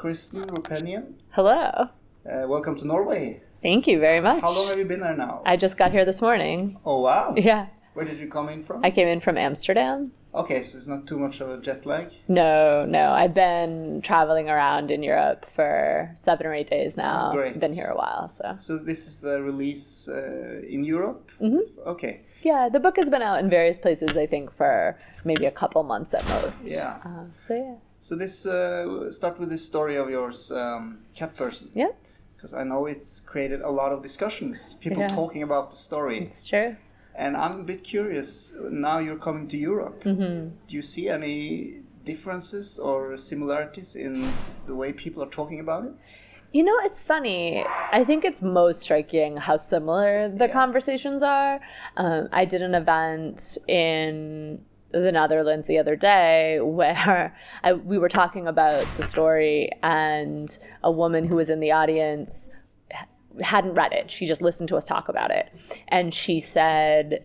Kristen Roupenian. Hello. Uh, welcome to Norway. Thank you very much. How long have you been there now? I just got here this morning. Oh wow! Yeah. Where did you come in from? I came in from Amsterdam. Okay, so it's not too much of a jet lag. No, no. I've been traveling around in Europe for seven or eight days now. Great. Been here a while, so. So this is the release uh, in Europe. Mm-hmm. Okay. Yeah, the book has been out in various places, I think, for maybe a couple months at most. Yeah. Uh, so, yeah. So this uh, start with this story of yours, um, cat person. Yeah, Because I know it's created a lot of discussions. People Yeah. talking about the story, it's true. and I'm a bit curious. Now you're coming to Europe. Mm-hmm. Do you see any differences or similarities in the way people are talking about it? You know, it's funny. I think it's most striking how similar the Yeah. conversations are. Um, I did an event in the Netherlands the other day where I, we were talking about the story, and a woman who was in the audience hadn't read it. She just listened to us talk about it. And she said,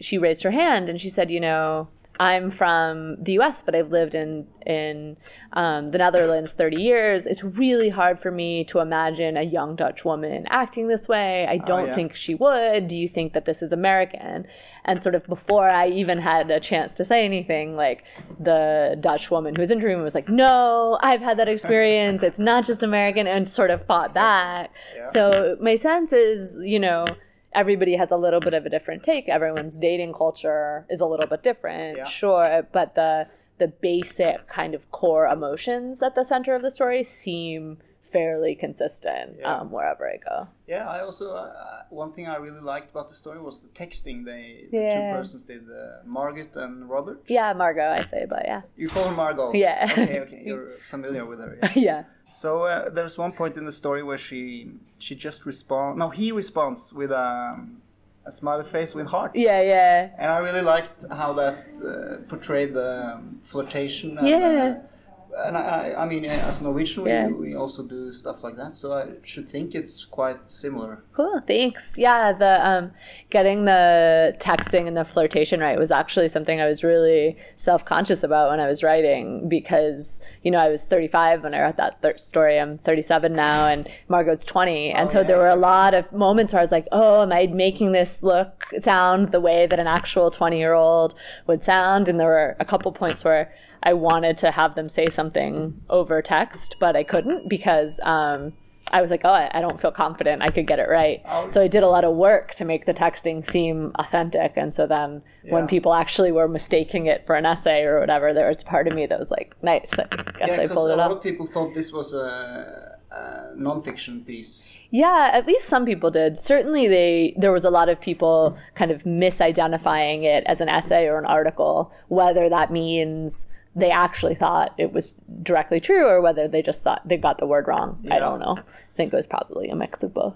she raised her hand and she said, you know, I'm from the US, but I've lived in, in um, the Netherlands 30 years. It's really hard for me to imagine a young Dutch woman acting this way. I don't yeah. think she would. Do you think that this is American? And sort of before I even had a chance to say anything, like the Dutch woman who was interviewing me was like, No, I've had that experience. It's not just American, and sort of fought back. So my sense is, you know, everybody has a little bit of a different take. Everyone's dating culture is a little bit different, Yeah. sure, but the the basic kind of core emotions at the center of the story seem fairly consistent Yeah. um, wherever I go. Yeah, I also uh, one thing I really liked about the story was the texting they the Yeah. two persons did, uh, Margaret and Robert. Yeah, Margot, I say, but yeah, You call her Margot. Yeah. Okay, okay, you're familiar with her. Yeah. yeah, So uh, there's one point in the story where she she just responds. No, he responds with um, a smiley face with hearts. yeah, yeah. And I really liked how that uh, portrayed the um, flirtation. And, Yeah. And I, I mean, as Norwegian, Yeah. we, we also do stuff like that. So I should think it's quite similar. Cool, thanks. Yeah, the um, getting the texting and the flirtation right was actually something I was really self conscious about when I was writing because you know I was 35 when I wrote that story. I'm 37 now, and Margot's 20, and Oh, so yeah, there were a lot of moments where I was like, "Oh, am I making this look sound the way that an actual 20 year old would sound?" And there were a couple points where I wanted to have them say something over text, but I couldn't because. Um, I was like, oh, I, I don't feel confident I could get it right. Oh. So I did a lot of work to make the texting seem authentic. And so then when people actually were mistaking it for an essay or whatever, there was part of me that was like, nice. I guess Yeah, I pulled a lot of people thought this was a, a non-fiction piece. Yeah, at least some people did. Certainly, they there was a lot of people kind of misidentifying it as an essay or an article, whether that means they actually thought it was directly true or whether they just thought they got the word wrong. I don't know. I think it was probably a mix of both.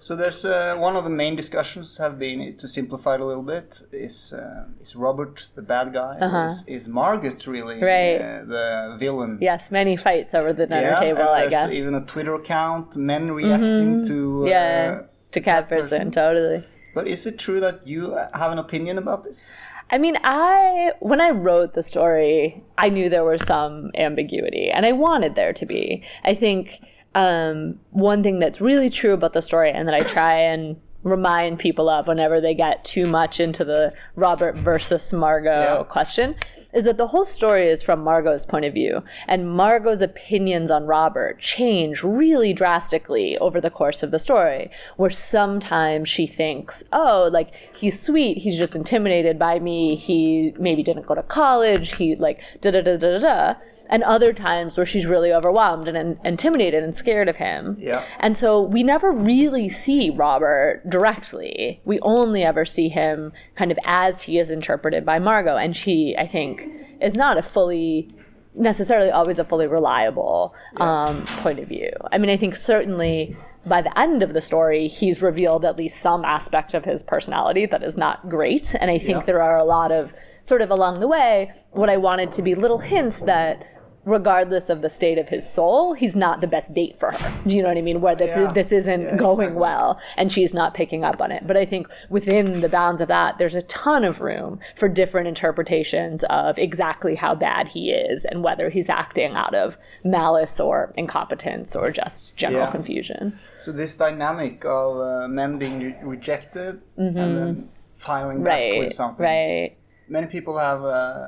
So there's uh, one of the main discussions have been to simplify it a little bit is uh, is Robert the bad guy Uh-huh. is, is Margaret really Right. uh, the villain? Yes, many fights over the dinner Yeah, table, I guess. Mm-hmm. even a Twitter account, men reacting to. Uh, yeah, to cat person. person, totally. But is it true that you have an opinion about this? I mean, I when I wrote the story, I knew there was some ambiguity, and I wanted there to be. I think um, one thing that's really true about the story, and that I try and remind people of whenever they get too much into the Robert versus Margot Yeah. question, is that the whole story is from Margot's point of view, and Margot's opinions on Robert change really drastically over the course of the story. Where sometimes she thinks, "Oh, like he's sweet, he's just intimidated by me. He maybe didn't go to college. He like da da da da da." Da." And other times where she's really overwhelmed and in- intimidated and scared of him. Yeah. And so we never really see Robert directly. We only ever see him kind of as he is interpreted by Margot. And she, I think, is not a fully necessarily always a fully reliable um, point of view. I mean, I think certainly by the end of the story, he's revealed at least some aspect of his personality that is not great. And I think Yeah. there are a lot of sort of along the way what I wanted to be little hints that regardless of the state of his soul, he's not the best date for her. Do you know what I mean? Where that Yeah. this isn't Yeah, going exactly. well and she's not picking up on it. But I think within the bounds of that, there's a ton of room for different interpretations of exactly how bad he is and whether he's acting out of malice or incompetence or just general Yeah. confusion. So this dynamic of uh, men being re- rejected and then firing back Mm-hmm. Right. with something. Right. Many people have uh,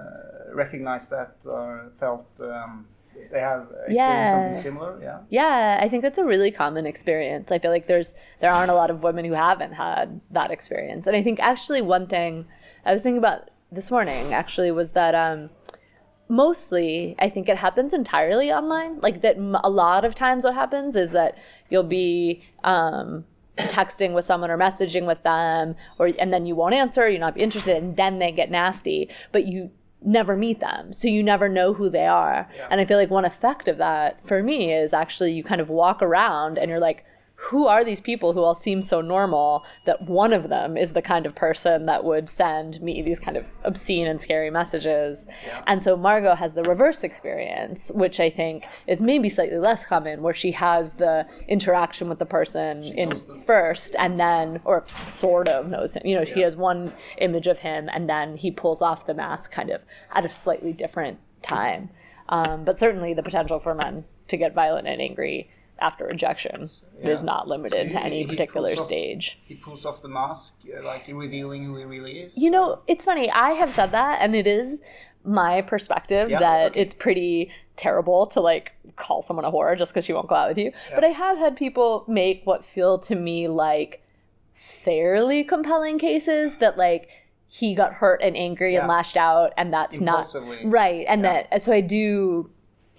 recognized that or felt um, they have experienced Yeah. something similar. Yeah. Yeah, I think that's a really common experience. I feel like there's there aren't a lot of women who haven't had that experience. And I think actually one thing I was thinking about this morning actually was that um mostly I think it happens entirely online. Like that m- a lot of times what happens is that you'll be um texting with someone or messaging with them or and then you won't answer, you're not interested and then they get nasty, but you never meet them. So you never know who they are. And I feel like one effect of that for me is actually you kind of walk around and you're like who are these people who all seem so normal that one of them is the kind of person that would send me these kind of obscene and scary messages. And so Margot has the reverse experience, which I think is maybe slightly less common, where she has the interaction with the person in first and then, or sort of knows him. You know, he has one image of him and then he pulls off the mask kind of at a slightly different time. Um, but certainly the potential for men to get violent and angry after rejection is not limited to He- any particular off- stage. He pulls off the mask, uh, like revealing who he really is. You know, it's funny. I have said that, and it is my perspective Yeah, that okay. it's pretty terrible to like call someone a whore just because she won't go out with you. But I have had people make what feel to me like fairly compelling cases that like he got hurt and angry and lashed out, and that's not right. And Yeah. that so I do.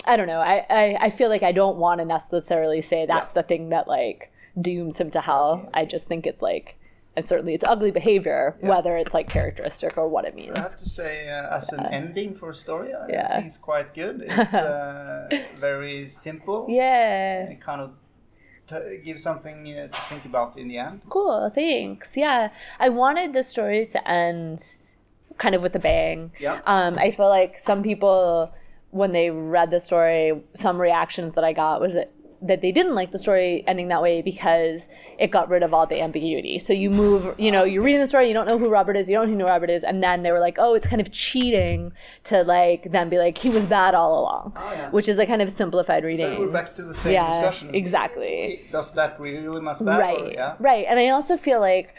I don't know. I I, I feel like I don't want to necessarily say that's Yeah. the thing that like dooms him to hell. I just think it's like. And certainly, it's ugly behavior, whether it's like characteristic or what it means. I have to say, uh, as an ending for a story, I Yeah. think it's quite good. It's uh, very simple. Yeah. It kind of t- gives something uh, to think about in the end. Cool. Thanks. Yeah. I wanted the story to end kind of with a bang. Yeah. Um, I feel like some people, when they read the story, some reactions that I got was that, that they didn't like the story ending that way because it got rid of all the ambiguity. So you move, you know, you're reading the story, you don't know who Robert is, you don't know who Robert is, and then they were like, oh, it's kind of cheating to like then be like he was bad all along, Oh, yeah. which is a kind of simplified reading. we're back to the same yeah, discussion. exactly. Does that really must bad? right Or, yeah. right and i also feel like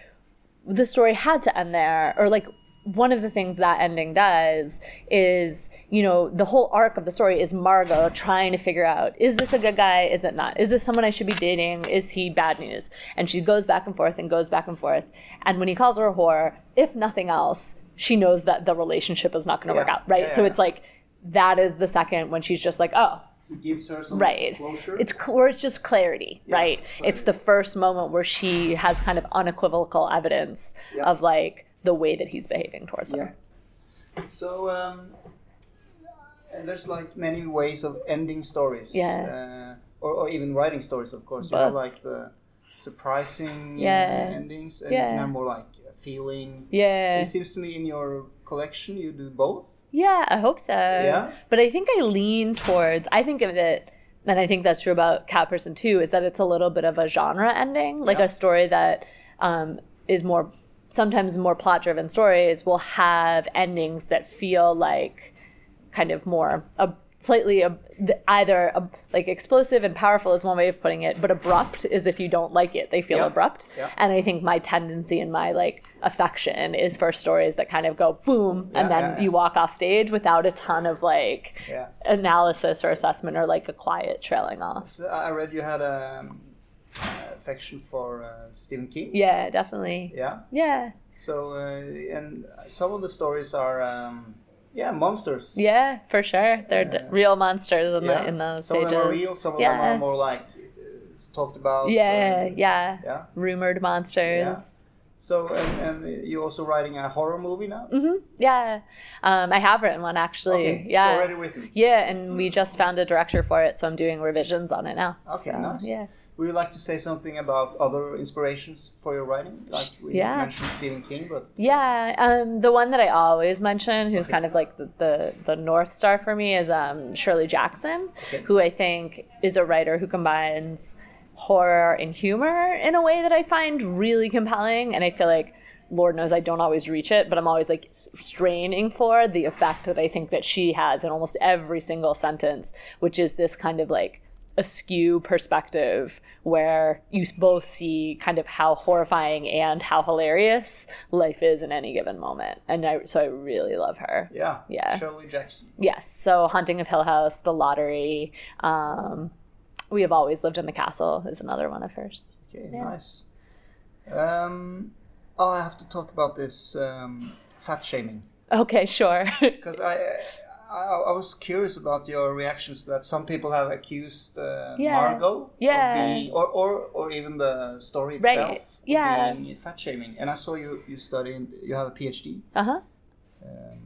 the story had to end there or like one of the things that ending does is you know the whole arc of the story is margot trying to figure out is this a good guy? Is it not? Is this someone i should be dating? Is he bad news? And she goes back and forth and goes back and forth. And when he calls her a whore if nothing else she knows that the relationship is not going to work out right? Yeah, so it's like that is the second when she's just like oh. It gives her some right. closure. it's or it's just clarity right? It's the first moment where she has kind of unequivocal evidence Yeah. of like the way that he's behaving towards her So um, and there's like many ways of ending stories. Yeah. Uh, or, or even writing stories, of course. You have like the surprising Yeah. endings, and Yeah. more like a feeling. yeah It seems to me in your collection you do both. yeah i hope so Yeah? but i think i lean towards i think of it and i think that's true about cat person too is that it's a little bit of a genre ending like Yeah. a story that um, is more sometimes more plot driven stories will have endings that feel like kind of more a slightly ab either ab like explosive and powerful is one way of putting it but abrupt is if you don't like it they feel Yeah. abrupt Yeah. and i think my tendency and my like affection is for stories that kind of go boom and then yeah, yeah. you walk off stage without a ton of like Yeah. analysis or assessment or like a quiet trailing off So I read you had a um, affection for uh, Stephen King. yeah definitely Yeah. yeah So uh, and some of the stories are um, yeah monsters. yeah for sure they're d- real monsters in Yeah. the in those some stages of them are real. Some of them are more like uh, talked about. yeah uh, yeah Yeah. rumored monsters Yeah. So and, and you're also writing a horror movie now. hmm Yeah, um, I have written one actually. Okay, yeah, it's already written. yeah, and we just found a director for it, so I'm doing revisions on it now. Okay, So, nice. Yeah, would you like to say something about other inspirations for your writing? Like we Yeah. mentioned Stephen King, but Yeah, um, the one that I always mention, who's Okay. kind of like the, the, the North Star for me, is um, Shirley Jackson, Okay. who I think is a writer who combines horror and humor in a way that I find really compelling. And I feel like, Lord knows I don't always reach it, but I'm always like straining for the effect that I think that she has in almost every single sentence, which is this kind of like askew perspective where you both see kind of how horrifying and how hilarious life is in any given moment. And I, so I really love her. yeah, Yeah. Shirley Jackson. Yes. So Haunting of Hill House, The Lottery, um, We Have Always Lived in the Castle is another one of hers. Okay, Yeah. nice. Um, oh, I have to talk about this um, fat shaming Okay, sure. because I, I I was curious about your reactions that some people have accused uh, Yeah. Margot Yeah. of being, or, or or even the story Right, itself yeah. being fat shaming. And I saw you you study you have a PhD. uh huh. Um,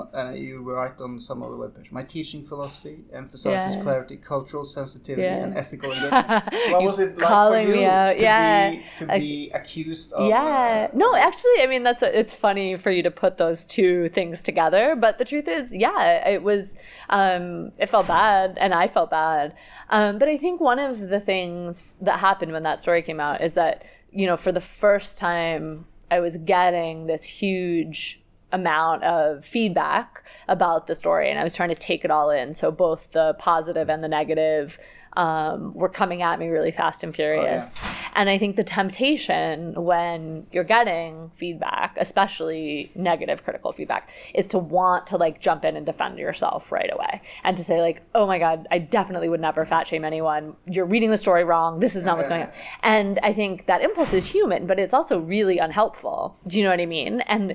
uh, you write on some other webpage. My teaching philosophy emphasizes Yeah. clarity, cultural sensitivity, Yeah. and ethical engagement. What was it like calling for you me out? to Yeah. be to be accused of? yeah uh, no actually i mean that's a, it's funny for you to put those two things together but the truth is yeah it was um it felt bad and i felt bad um but i think one of the things that happened when that story came out is that you know for the first time i was getting this huge amount of feedback about the story and i was trying to take it all in so both the positive and the negative um, were coming at me really fast and furious and I think the temptation when you're getting feedback, especially negative critical feedback, is to want to like jump in and defend yourself right away and to say, like, oh my God, I definitely would never fat shame anyone. You're reading the story wrong. This is not what's going on. And I think that impulse is human, but it's also really unhelpful. Do you know what I mean? And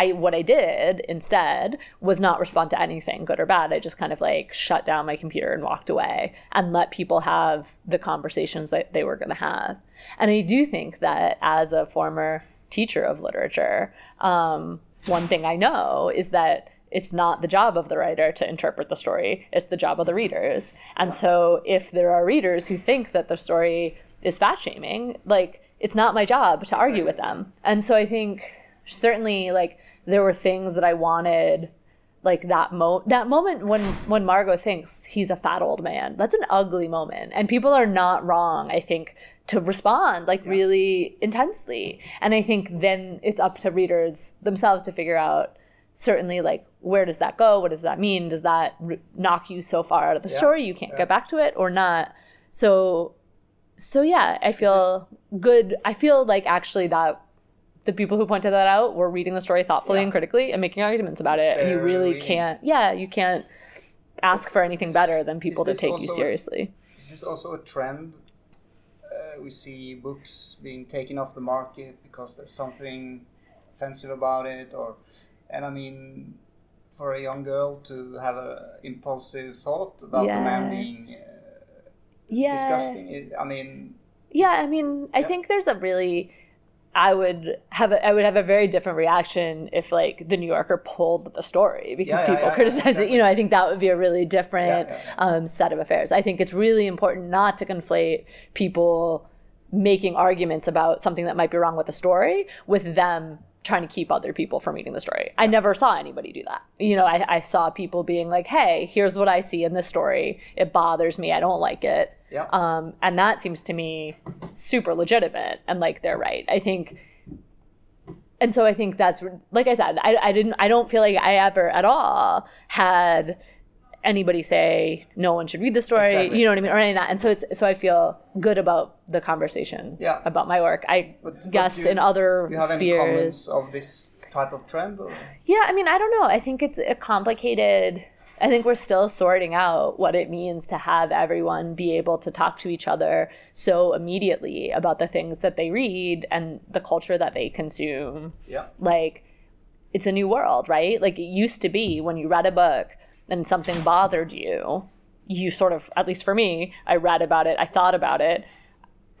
I what I did instead was not respond to anything, good or bad. I just kind of like shut down my computer and walked away and let people have the conversations that they were going to have. And I do think that as a former teacher of literature, um, one thing I know is that it's not the job of the writer to interpret the story, it's the job of the readers. And so if there are readers who think that the story is fat shaming, like it's not my job to argue with them. And so I think certainly like there were things that I wanted like that mo that moment when when Margot thinks he's a fat old man. That's an ugly moment. And people are not wrong, I think, to respond like really intensely. And I think then it's up to readers themselves to figure out certainly like where does that go? What does that mean? Does that r- knock you so far out of the Yeah. story you can't Yeah. get back to it or not? So so yeah, I feel good. I feel like actually that the people who pointed that out were reading the story thoughtfully Yeah. and critically and making arguments about it. And you really can't. Yeah, you can't ask for anything better than people to take you seriously. seriously. Is this also a trend? Uh, we see books being taken off the market because there's something offensive about it, or and I mean, for a young girl to have an impulsive thought about the man being uh, Yeah. disgusting. It, I mean, Yeah, I mean, I Yeah. think there's a really I would have a, I would have a very different reaction if like the New Yorker pulled the story because Yeah, yeah, people yeah, criticize it. exactly. You know, I think that would be a really different Yeah, yeah, yeah. Um, set of affairs. I think it's really important not to conflate people making arguments about something that might be wrong with the story with them trying to keep other people from reading the story. I never saw anybody do that. You know, I, I saw people being like, "Hey, here's what I see in this story. It bothers me. I don't like it." yeah, Um, and that seems to me super legitimate and like they're right. I think, and so I think that's like I said, I, I didn't, I don't feel like I ever at all had anybody say no one should read the story. Exactly. You know what I mean, or any of that. And so it's so I feel good about the conversation Yeah. about my work. I But- but guess do you- in other you have any comments of this type of trend? Or? Yeah, I mean, I don't know. I think it's a complicated. I think we're still sorting out what it means to have everyone be able to talk to each other so immediately about the things that they read and the culture that they consume. Yeah, Like, it's a new world, right? Like, it used to be when you read a book and something bothered you, you sort of, at least for me, I read about it, I thought about it,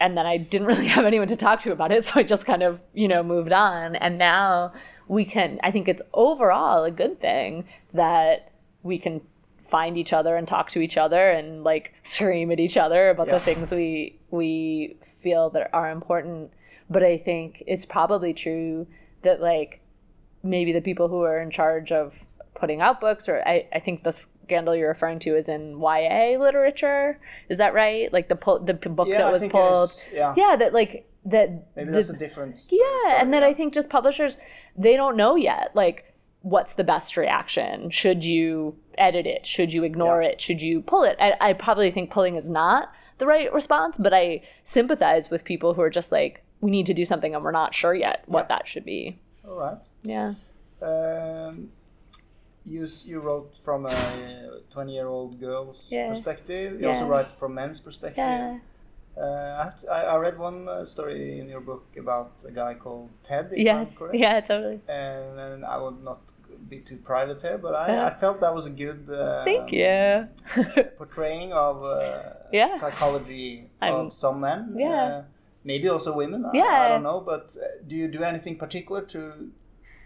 and then I didn't really have anyone to talk to about it, so I just kind of, you know, moved on. And now we can, I think it's overall a good thing that we can find each other and talk to each other and like scream at each other about Yeah. the things we we feel that are important but i think it's probably true that like maybe the people who are in charge of putting out books or i, I think the scandal you're referring to is in ya literature is that right like the pull, the book Yeah, that was pulled. Yeah. yeah that like that Maybe the- that's a different. s- yeah story, and then yeah. i think just publishers they don't know yet like what's the best reaction should you edit it should you ignore Yeah. it should you pull it I, I probably think pulling is not the right response but i sympathize with people who are just like we need to do something and we're not sure yet what Yeah. that should be All right. yeah Um, you you wrote from a twenty year old girl's Yeah. perspective. You also write from men's perspective. yeah Uh, I, have to, I, I read one uh, story in your book about a guy called Ted. Yes correct. yeah totally And, and I would not be too private here, but I, Yeah. I felt that was a good. Uh, thank you portraying of uh, Yeah. psychology I'm- of some men. Yeah. Uh, maybe also women. I- I, don't know. But uh, do you do anything particular to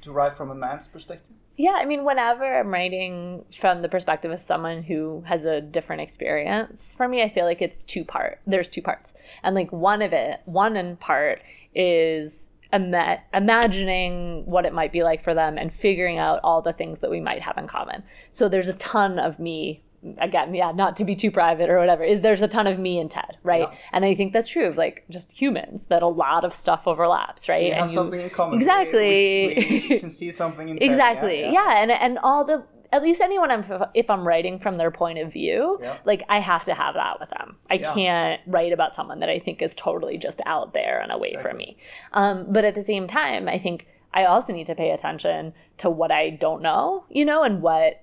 to write from a man's perspective? Yeah, I mean, whenever I'm writing from the perspective of someone who has a different experience, for me, I feel like it's two part. There's two parts, and like one of it, one in part is ima- imagining what it might be like for them and figuring out all the things that we might have in common. So there's a ton of me. Again, yeah, not to be too private or whatever. Is there's a ton of me and Ted, right? Yeah. And I think that's true of like just humans that a lot of stuff overlaps, right? You and have you- something in common. Exactly. We, we, can see something in exactly Yeah. yeah, and and all the at least anyone I'm if I'm writing from their point of view Yeah. like I have to have that with them I Yeah. can't write about someone that I think is totally just out there and away from me um, but at the same time I think I also need to pay attention to what I don't know you know and what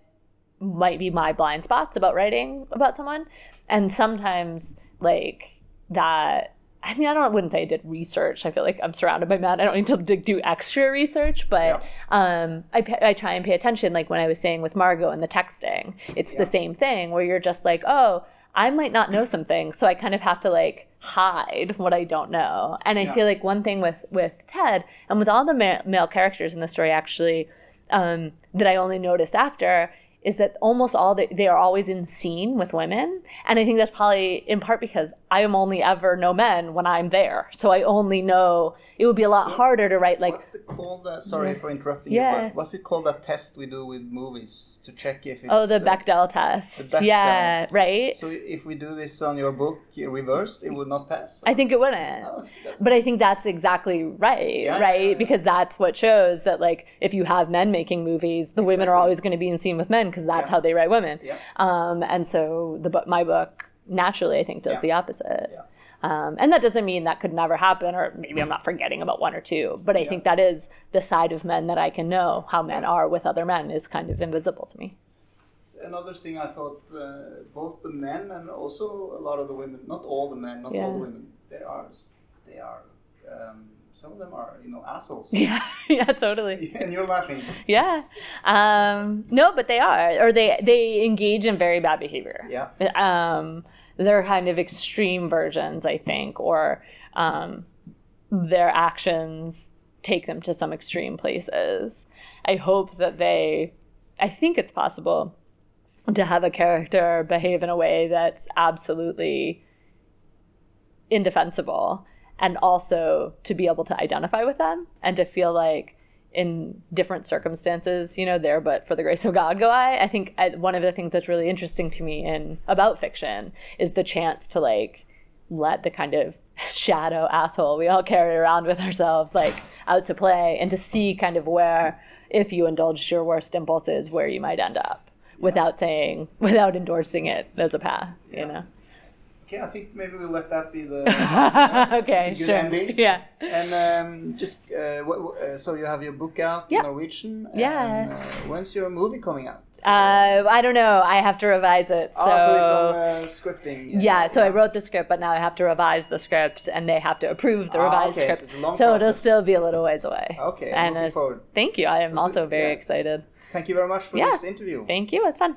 might be my blind spots about writing about someone and sometimes like that I mean, I don't. I wouldn't say I did research. I feel like I'm surrounded by men. I don't need to d- do extra research, but um, I, I try and pay attention. Like when I was saying with Margot and the texting, it's Yeah. the same thing where you're just like, oh, I might not know something, so I kind of have to like hide what I don't know. And I Yeah. feel like one thing with with Ted and with all the ma- male characters in the story, actually, um, that I only noticed after is that almost all the, they are always in scene with women and i think that's probably in part because i am only ever know men when i'm there so i only know it would be a lot So, harder to write like what's it called? Uh, sorry Yeah. for interrupting Yeah. you, but what's it called? That test we do with movies to check if it's. oh the uh, bechdel test the Bechdel. yeah right So if we do this on your book uh, reversed, it would not pass. i think it wouldn't Oh, but i think that's exactly right Yeah, right because that's what shows that like if you have men making movies the women are always going to be in scene with men because that's Yeah. how they write women Yeah. um, and so the my book naturally i think does Yeah. the opposite Yeah. Um, and that doesn't mean that could never happen, or maybe I'm not forgetting about one or two, but I think that is the side of men that I can know how men are with other men is kind of invisible to me. Another thing I thought, uh, both the men and also a lot of the women, not all the men, not all the women, they are, they are, um, some of them are, you know, assholes. Yeah, yeah, totally. and you're laughing. Yeah, um, no, but they are, or they they engage in very bad behavior. Yeah. um, they're kind of extreme versions, I think, or um, their actions take them to some extreme places. I hope that they, I think it's possible to have a character behave in a way that's absolutely indefensible and also to be able to identify with them and to feel like in different circumstances, you know, there, but for the grace of God go I. I think I, one of the things that's really interesting to me in about fiction is the chance to like let the kind of shadow asshole we all carry around with ourselves like out to play and to see kind of where if you indulge your worst impulses where you might end up without saying without endorsing it as a path you know Okay, I think maybe we'll let that be the okay a good sure ending. yeah And um, just uh, uh, so you have your book out Yeah. in Norwegian. Yeah. And, uh, when's your movie coming out? uh, i don't know i have to revise it so, oh, so it's on uh, scripting. yeah, so I wrote the script, but now I have to revise the script, and they have to approve the Ah, revised okay, so script. long So it'll still be a little ways away. Okay, and looking forward. thank you. I am Was it- also very yeah. excited. Thank you very much for Yeah. this interview. Thank you. It was fun.